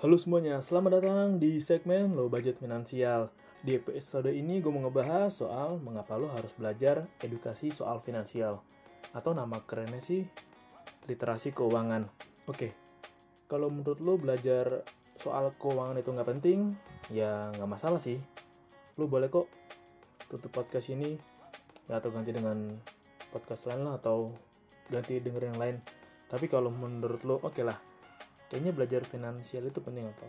Halo semuanya, selamat datang di segmen Low Budget Finansial. Di episode ini gue mau ngebahas soal mengapa lo harus belajar edukasi soal finansial. Atau nama kerennya sih, literasi keuangan. Oke, kalau menurut lo belajar soal keuangan itu nggak penting, ya nggak masalah sih. Lo boleh kok tutup podcast ini ya, atau ganti dengan podcast lain lah atau ganti denger yang lain tapi kalau menurut lo oke okay lah kayaknya belajar finansial itu penting atau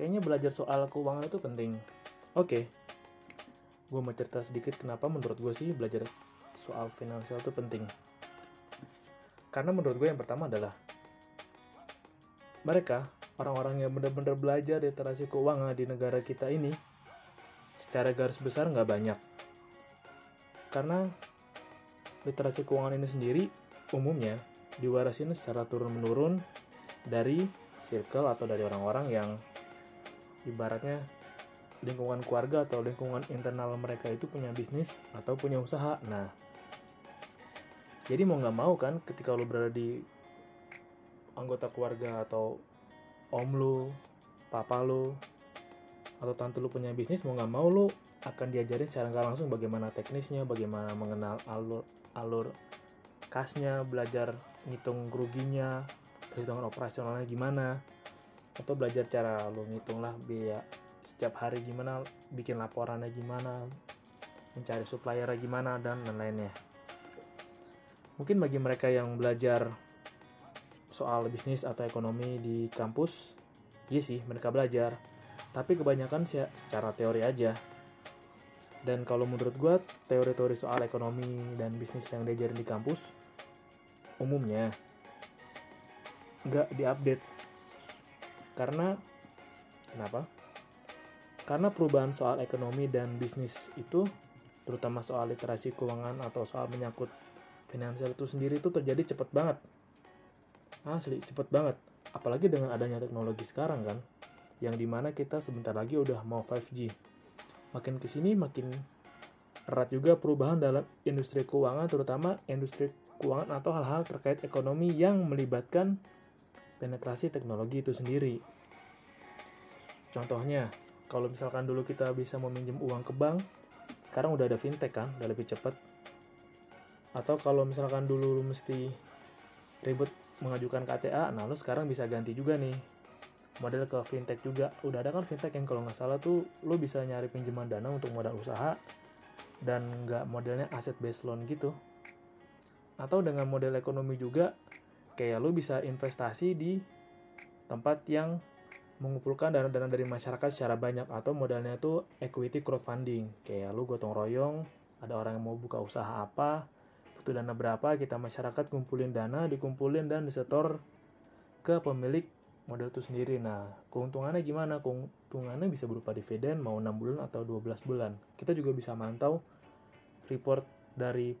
kayaknya belajar soal keuangan itu penting. Oke. Okay. gue mau cerita sedikit kenapa menurut gue sih belajar soal finansial itu penting. Karena menurut gue yang pertama adalah mereka orang-orang yang benar-benar belajar literasi keuangan di negara kita ini secara garis besar nggak banyak. Karena literasi keuangan ini sendiri umumnya diwarasin secara turun-menurun dari circle atau dari orang-orang yang ibaratnya lingkungan keluarga atau lingkungan internal mereka itu punya bisnis atau punya usaha. Nah, jadi mau nggak mau kan ketika lo berada di anggota keluarga atau om lo, papa lo, atau tante lo punya bisnis mau nggak mau lo akan diajarin secara nggak langsung bagaimana teknisnya, bagaimana mengenal alur alur kasnya, belajar ngitung keruginya, perhitungan operasionalnya gimana, atau belajar cara lo ngitung lah biaya setiap hari gimana, bikin laporannya gimana, mencari suppliernya gimana dan lain-lainnya. Mungkin bagi mereka yang belajar soal bisnis atau ekonomi di kampus, iya sih mereka belajar, tapi kebanyakan sih secara teori aja dan kalau menurut gue teori-teori soal ekonomi dan bisnis yang diajarin di kampus umumnya nggak diupdate. Karena kenapa? Karena perubahan soal ekonomi dan bisnis itu terutama soal literasi keuangan atau soal menyangkut finansial itu sendiri itu terjadi cepat banget. Asli cepet banget. Apalagi dengan adanya teknologi sekarang kan? Yang di mana kita sebentar lagi udah mau 5G makin ke sini makin erat juga perubahan dalam industri keuangan terutama industri keuangan atau hal-hal terkait ekonomi yang melibatkan penetrasi teknologi itu sendiri. Contohnya, kalau misalkan dulu kita bisa meminjam uang ke bank, sekarang udah ada fintech kan, udah lebih cepat. Atau kalau misalkan dulu mesti ribet mengajukan KTA, nah lo sekarang bisa ganti juga nih model ke fintech juga udah ada kan fintech yang kalau nggak salah tuh lo bisa nyari pinjaman dana untuk modal usaha dan nggak modelnya aset based loan gitu atau dengan model ekonomi juga kayak lo bisa investasi di tempat yang mengumpulkan dana-dana dari masyarakat secara banyak atau modalnya tuh equity crowdfunding kayak lo gotong royong ada orang yang mau buka usaha apa butuh dana berapa kita masyarakat kumpulin dana dikumpulin dan disetor ke pemilik model itu sendiri. Nah, keuntungannya gimana? Keuntungannya bisa berupa dividen mau 6 bulan atau 12 bulan. Kita juga bisa mantau report dari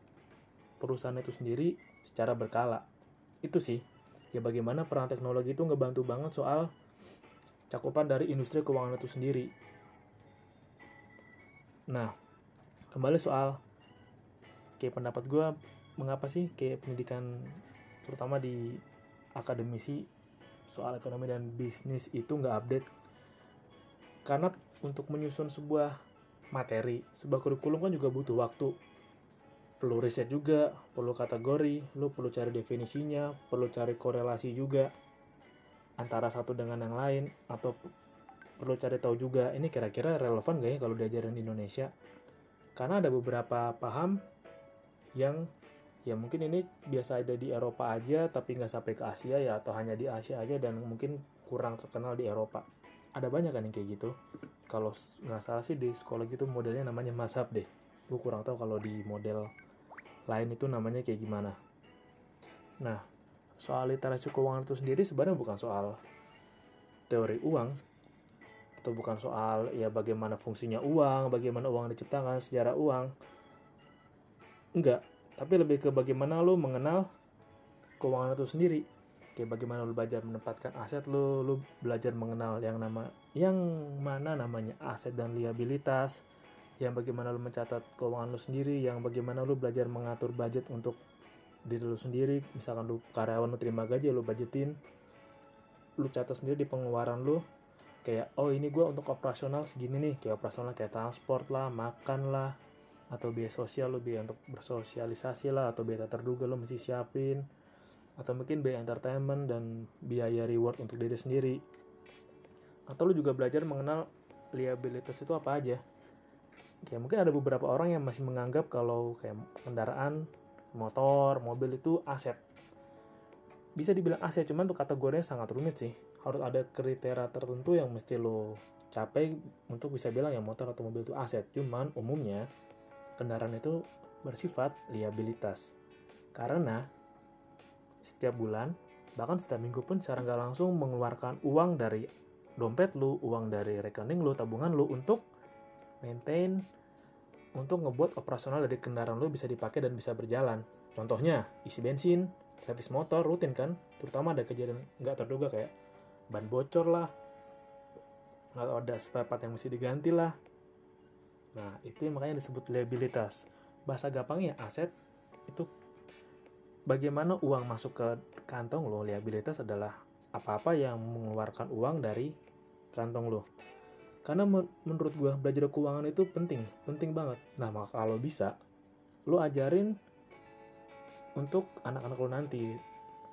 perusahaan itu sendiri secara berkala. Itu sih. Ya bagaimana peran teknologi itu ngebantu banget soal cakupan dari industri keuangan itu sendiri. Nah, kembali soal kayak pendapat gue mengapa sih kayak pendidikan terutama di akademisi soal ekonomi dan bisnis itu nggak update karena untuk menyusun sebuah materi sebuah kurikulum kan juga butuh waktu perlu riset juga perlu kategori lu perlu cari definisinya perlu cari korelasi juga antara satu dengan yang lain atau perlu cari tahu juga ini kira-kira relevan gak ya kalau diajarin di Indonesia? Karena ada beberapa paham yang ya mungkin ini biasa ada di Eropa aja tapi nggak sampai ke Asia ya atau hanya di Asia aja dan mungkin kurang terkenal di Eropa. Ada banyak kan yang kayak gitu. Kalau nggak salah sih di sekolah gitu modelnya namanya masab deh. Gue kurang tahu kalau di model lain itu namanya kayak gimana nah soal literasi keuangan itu sendiri sebenarnya bukan soal teori uang atau bukan soal ya bagaimana fungsinya uang, bagaimana uang diciptakan, sejarah uang. Enggak, tapi lebih ke bagaimana lo mengenal keuangan itu sendiri. Kayak bagaimana lo belajar menempatkan aset lo, lo belajar mengenal yang nama yang mana namanya aset dan liabilitas, yang bagaimana lo mencatat keuangan lo sendiri, yang bagaimana lo belajar mengatur budget untuk diri lo sendiri, misalkan lo karyawan lo terima gaji, lo budgetin, lo catat sendiri di pengeluaran lo, kayak oh ini gue untuk operasional segini nih. Kayak operasional kayak transport lah makan lah atau biaya sosial lo biaya untuk bersosialisasi lah atau biaya terduga lo mesti siapin. Atau mungkin biaya entertainment dan biaya reward untuk diri sendiri. Atau lo juga belajar mengenal liabilitas itu apa aja kayak mungkin ada beberapa orang yang masih menganggap kalau kayak kendaraan motor mobil itu aset bisa dibilang aset cuman untuk kategorinya sangat rumit sih harus ada kriteria tertentu yang mesti lo capai untuk bisa bilang ya motor atau mobil itu aset. Cuman umumnya kendaraan itu bersifat liabilitas. Karena setiap bulan, bahkan setiap minggu pun secara nggak langsung mengeluarkan uang dari dompet lu, uang dari rekening lu, tabungan lu untuk maintain, untuk ngebuat operasional dari kendaraan lu bisa dipakai dan bisa berjalan. Contohnya, isi bensin, servis motor rutin kan, terutama ada kejadian nggak terduga kayak ban bocor lah atau ada spare part yang mesti diganti lah. Nah itu yang makanya disebut liabilitas. Bahasa gampangnya aset itu bagaimana uang masuk ke kantong lo? Liabilitas adalah apa-apa yang mengeluarkan uang dari kantong lo karena menurut gue belajar keuangan itu penting penting banget nah maka kalau bisa lo ajarin untuk anak-anak lo nanti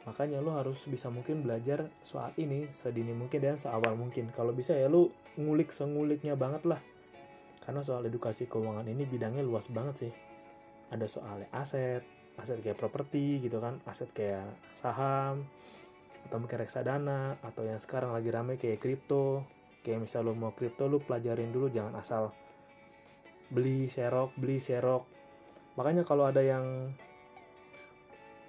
Makanya lo harus bisa mungkin belajar soal ini sedini mungkin dan seawal mungkin. Kalau bisa ya lo ngulik senguliknya banget lah. Karena soal edukasi keuangan ini bidangnya luas banget sih. Ada soal aset, aset kayak properti gitu kan, aset kayak saham, atau mungkin reksadana, atau yang sekarang lagi rame kayak kripto. Kayak misal lo mau kripto, lo pelajarin dulu jangan asal beli serok, beli serok. Makanya kalau ada yang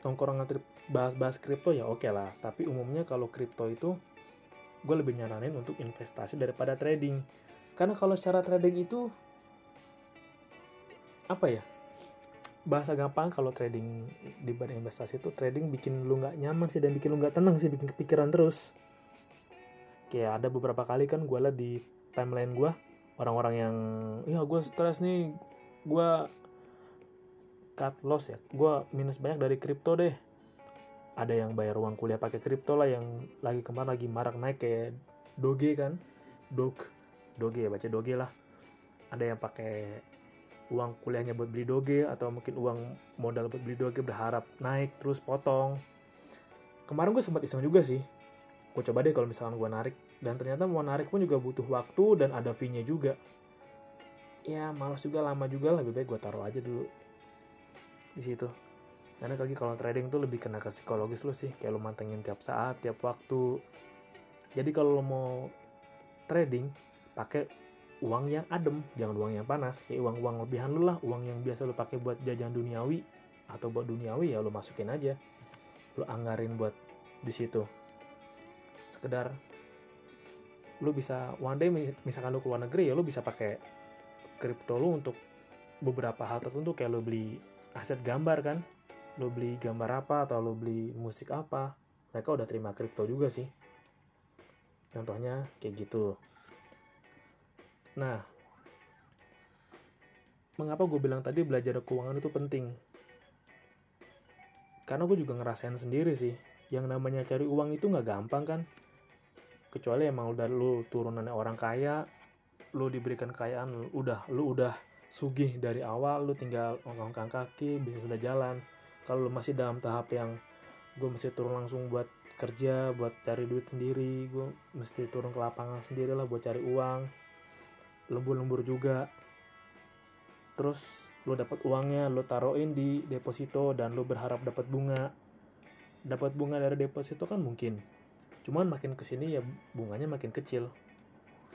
nongkrong ngantri bahas-bahas kripto ya oke okay lah. Tapi umumnya kalau kripto itu gue lebih nyaranin untuk investasi daripada trading. Karena kalau secara trading itu apa ya? Bahasa gampang kalau trading dibanding investasi itu trading bikin lu nggak nyaman sih dan bikin lu nggak tenang sih bikin kepikiran terus kayak ada beberapa kali kan gue liat di timeline gue orang-orang yang ya gue stres nih gue cut loss ya gue minus banyak dari kripto deh. Ada yang bayar uang kuliah pakai kripto lah yang lagi kemarin lagi marak naik kayak doge kan dog doge ya baca doge lah. Ada yang pakai uang kuliahnya buat beli doge atau mungkin uang modal buat beli doge berharap naik terus potong. Kemarin gue sempat iseng juga sih gue coba deh kalau misalkan gue narik. Dan ternyata mau narik pun juga butuh waktu dan ada fee nya juga. Ya malas juga lama juga lebih baik gue taruh aja dulu di situ. Karena lagi kalau trading tuh lebih kena ke psikologis lo sih. Kayak lo mantengin tiap saat tiap waktu. Jadi kalau lo mau trading pakai uang yang adem. Jangan uang yang panas. Kayak uang uang lebihan lo lah. Uang yang biasa lo pakai buat jajan duniawi atau buat duniawi ya lo masukin aja. Lo anggarin buat di situ sekedar lo bisa one day misalkan lo ke luar negeri ya lo bisa pakai kripto lo untuk beberapa hal tertentu kayak lo beli aset gambar kan lo beli gambar apa atau lo beli musik apa mereka udah terima kripto juga sih. Contohnya kayak gitu. Nah mengapa gue bilang tadi belajar keuangan itu penting? Karena gue juga ngerasain sendiri sih yang namanya cari uang itu nggak gampang kan? Kecuali emang udah lu turunannya orang kaya lu diberikan kekayaan udah lu udah sugih dari awal lu tinggal ngangkang kaki bisa sudah jalan. Kalau lu masih dalam tahap yang gue masih turun langsung buat kerja buat cari duit sendiri gue mesti turun ke lapangan sendiri lah buat cari uang. Lembur-lembur juga. Terus lo dapat uangnya lo taruhin di deposito dan lo berharap dapat bunga dapat bunga dari deposito kan mungkin. Cuman makin ke sini ya bunganya makin kecil.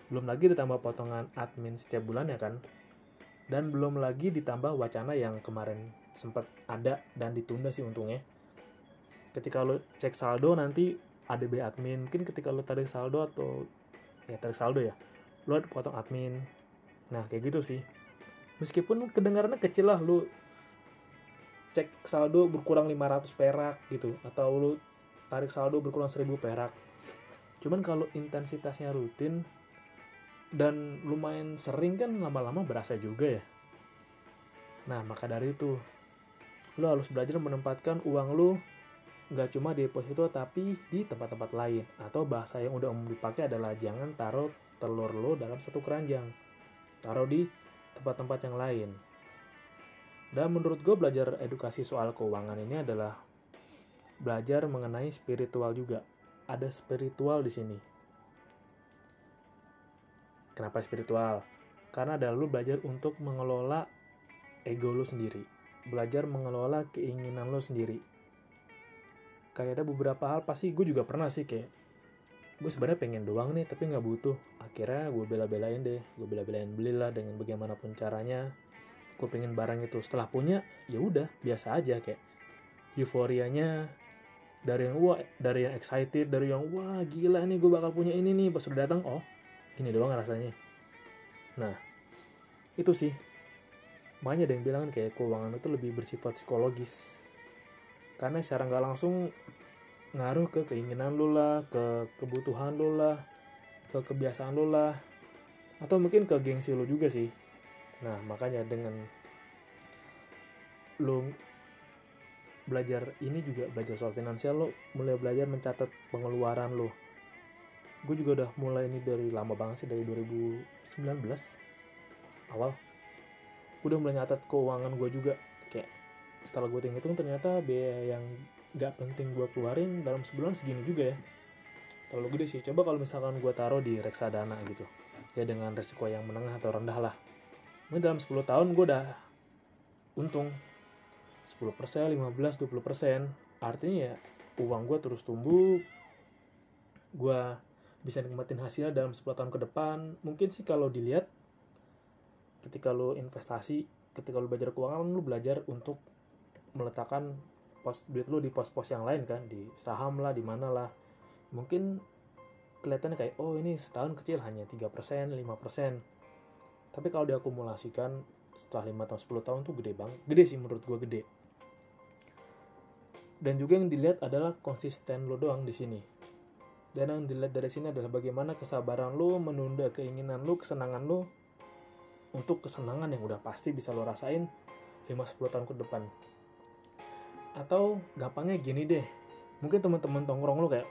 Belum lagi ditambah potongan admin setiap bulan ya kan. Dan belum lagi ditambah wacana yang kemarin sempat ada dan ditunda sih untungnya. Ketika lo cek saldo nanti ADB admin. Mungkin ketika lo tarik saldo atau ya tarik saldo ya lo potong admin. Nah kayak gitu sih. Meskipun kedengarannya kecil lah lu cek saldo berkurang 500 perak gitu atau lu tarik saldo berkurang 1000 perak. Cuman kalau intensitasnya rutin dan lumayan sering kan lama-lama berasa juga ya. Nah maka dari itu lu harus belajar menempatkan uang lu nggak cuma di deposito tapi di tempat-tempat lain. Atau bahasa yang udah umum dipakai adalah jangan taruh telur lo dalam satu keranjang. Taruh di tempat-tempat yang lain. Dan menurut gue belajar edukasi soal keuangan ini adalah belajar mengenai spiritual juga. Ada spiritual di sini. Kenapa spiritual? Karena adalah lu belajar untuk mengelola ego lu sendiri. Belajar mengelola keinginan lu sendiri. Kayak ada beberapa hal pasti gue juga pernah sih kayak gue sebenarnya pengen doang nih tapi nggak butuh akhirnya gue bela-belain deh gue bela-belain belilah dengan bagaimanapun caranya gue pengen barang itu setelah punya ya udah biasa aja kayak euforianya dari yang wah dari yang excited dari yang wah gila nih gue bakal punya ini nih. Pas udah datang oh gini doang rasanya. Nah itu sih. Ada yang bilang kayak keuangan itu lebih bersifat psikologis. Karena secara nggak langsung ngaruh ke keinginan lo lah, ke kebutuhan lo lah, ke kebiasaan lo lah, atau mungkin ke gengsi lo juga sih. Nah, makanya dengan lo belajar ini juga belajar soal finansial lo mulai belajar mencatat pengeluaran lo. Gue juga udah mulai ini dari lama banget sih dari 2019 awal. Udah mulai nyatat keuangan gue juga kayak setelah gue hitung ternyata biaya yang gak penting gue keluarin dalam sebulan segini juga ya terlalu gede sih coba kalau misalkan gue taruh di reksadana gitu ya dengan resiko yang menengah atau rendah lah ini dalam 10 tahun gue udah untung. 10%, 15, 20% artinya ya uang gue terus tumbuh. Gue bisa nikmatin hasilnya dalam 10 tahun ke depan. Mungkin sih kalau dilihat ketika lo investasi ketika lo belajar keuangan lo belajar untuk meletakkan pos duit lu di pos-pos yang lain kan. Di saham lah di mana lah. Mungkin kelihatannya kayak oh ini setahun kecil hanya 3% 5% tapi kalau diakumulasikan setelah 5 tahun 10 tahun tuh gede banget. Gede sih menurut gue gede. Dan juga yang dilihat adalah konsisten lo doang di sini. Dan yang dilihat dari sini adalah bagaimana kesabaran lo menunda keinginan lo kesenangan lo untuk kesenangan yang udah pasti bisa lo rasain 5-10 tahun ke depan. Atau gampangnya gini deh. Mungkin teman-teman tongkrong lo kayak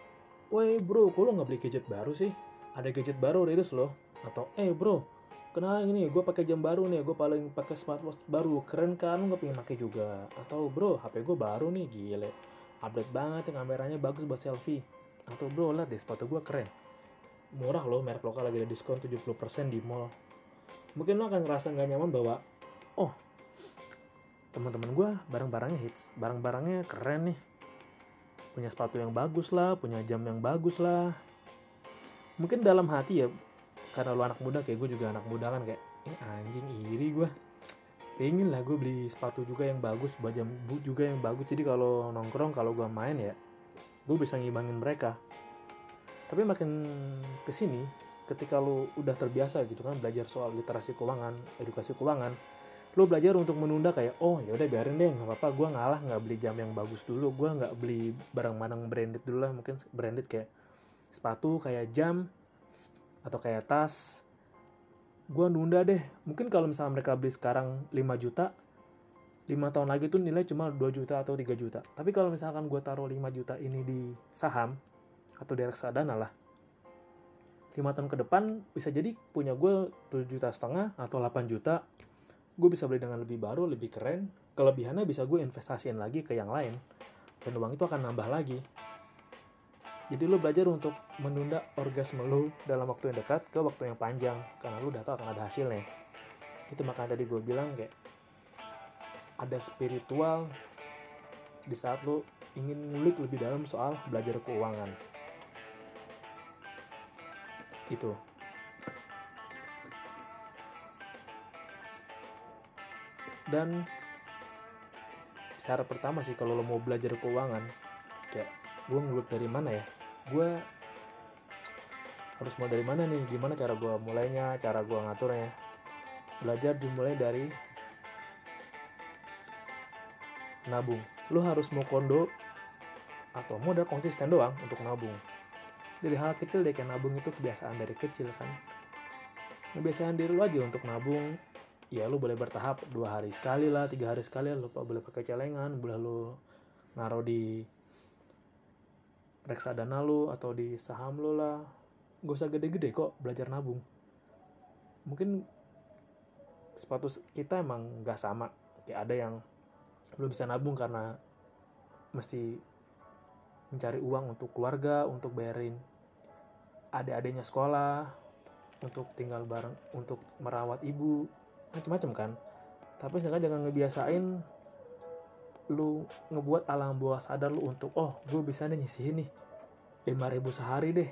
woi bro kok lo nggak beli gadget baru sih? Ada gadget baru rilis lo atau eh bro kenal ini gue pakai jam baru nih gue paling pakai smartwatch baru. Keren kan lo nggak pengen pakai juga? Atau bro hp gue baru nih gile. Update banget yang kameranya bagus buat selfie. Atau bro liat deh sepatu gue keren. Murah loh merek lokal lagi ada diskon 70% di mall. Mungkin lo akan ngerasa nggak nyaman bahwa oh teman-teman gue barang-barangnya hits. Barang-barangnya keren nih. Punya sepatu yang bagus lah punya jam yang bagus lah. Mungkin dalam hati ya karena lu anak muda kayak gue juga anak muda kan kayak eh anjing iri gue pengen lah gue beli sepatu juga yang bagus buat jam juga yang bagus. Jadi kalau nongkrong kalau gue main ya gue bisa ngimbangin mereka. Tapi makin ke sini ketika lu udah terbiasa gitu kan belajar soal literasi keuangan edukasi keuangan lo belajar untuk menunda kayak oh ya udah biarin deh nggak apa-apa gue ngalah nggak beli jam yang bagus dulu gue nggak beli barang manang branded dulu lah mungkin branded kayak sepatu kayak jam atau kayak tas gue nunda deh mungkin kalau misalnya mereka beli sekarang 5 juta 5 tahun lagi tuh nilai cuma 2 juta atau 3 juta tapi kalau misalkan gue taruh 5 juta ini di saham atau di reksadana lah 5 tahun ke depan bisa jadi punya gue 7 juta setengah atau 8 juta gue bisa beli dengan lebih baru, lebih keren. Kelebihannya bisa gue investasiin lagi ke yang lain. Dan uang itu akan nambah lagi. Jadi lu belajar untuk menunda orgasme lu dalam waktu yang dekat ke waktu yang panjang karena lu udah tahu akan ada hasilnya. Itu makanya tadi gue bilang kayak ada spiritual di saat lu ingin ngulik lebih dalam soal belajar keuangan. Itu. Dan cara pertama sih kalau lo mau belajar keuangan kayak gue ngulik dari mana ya? Gue harus mau dari mana nih? Gimana cara gue mulainya? Cara gue ngaturnya? Belajar dimulai dari nabung. Lu harus mau kondo atau modal konsisten doang untuk nabung. Dari hal kecil deh kayak nabung itu kebiasaan dari kecil kan. Kebiasaan diri lu aja untuk nabung. Ya lu boleh bertahap dua hari sekali lah tiga hari sekali lu boleh pakai celengan boleh lu naruh di reksadana lu atau di saham lu lah. Gak usah gede-gede kok belajar nabung. Mungkin sepatu kita emang gak sama. Kayak ada yang belum bisa nabung karena mesti mencari uang untuk keluarga untuk bayarin adik-adiknya sekolah untuk tinggal bareng untuk merawat ibu macam-macam kan. Tapi sekarang jangan ngebiasain lu ngebuat alam bawah sadar lu untuk oh gue bisa nih nyisihin nih 5000 sehari deh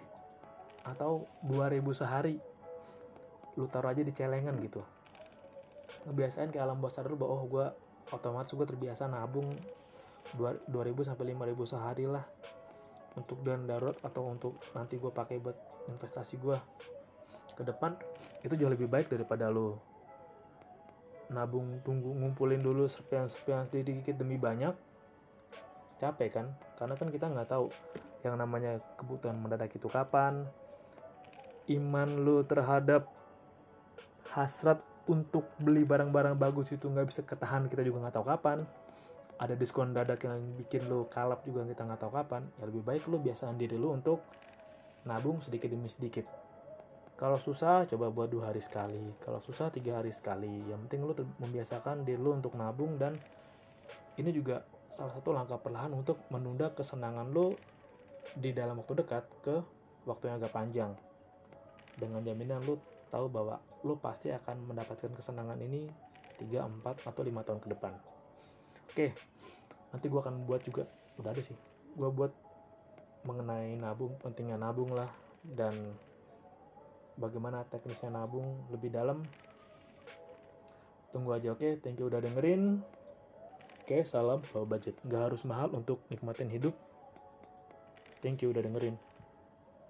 atau 2000 sehari. Lu taruh aja di celengan gitu. Ngebiasain ke alam bawah sadar lu bahwa oh gue otomatis gue terbiasa nabung 2000 sampai 5000 sehari lah untuk dana darurat atau untuk nanti gue pakai buat investasi gue ke depan. Itu jauh lebih baik daripada lo nabung tunggu ngumpulin dulu sepian-sepian sedikit demi banyak capek kan? Karena kan kita nggak tahu yang namanya kebutuhan mendadak itu kapan. Iman lu terhadap hasrat untuk beli barang-barang bagus itu nggak bisa ketahan kita juga nggak tahu kapan. Ada diskon dadak yang bikin lo kalap juga kita nggak tahu kapan. Ya lebih baik lo biasaan diri lo untuk nabung sedikit demi sedikit kalau susah coba buat dua hari sekali. Kalau susah tiga hari sekali. Yang penting lo membiasakan diri lo untuk nabung dan ini juga salah satu langkah perlahan untuk menunda kesenangan lo di dalam waktu dekat ke waktu yang agak panjang. Dengan jaminan lo tahu bahwa lo pasti akan mendapatkan kesenangan ini 3, 4, atau 5 tahun ke depan. Oke nanti gue akan buat juga udah ada sih. Gue buat mengenai nabung pentingnya nabung lah dan bagaimana teknisnya nabung lebih dalam. Tunggu aja oke? Okay? thank you udah dengerin. Oke okay, salam low budget. Nggak harus mahal untuk nikmatin hidup. Thank you udah dengerin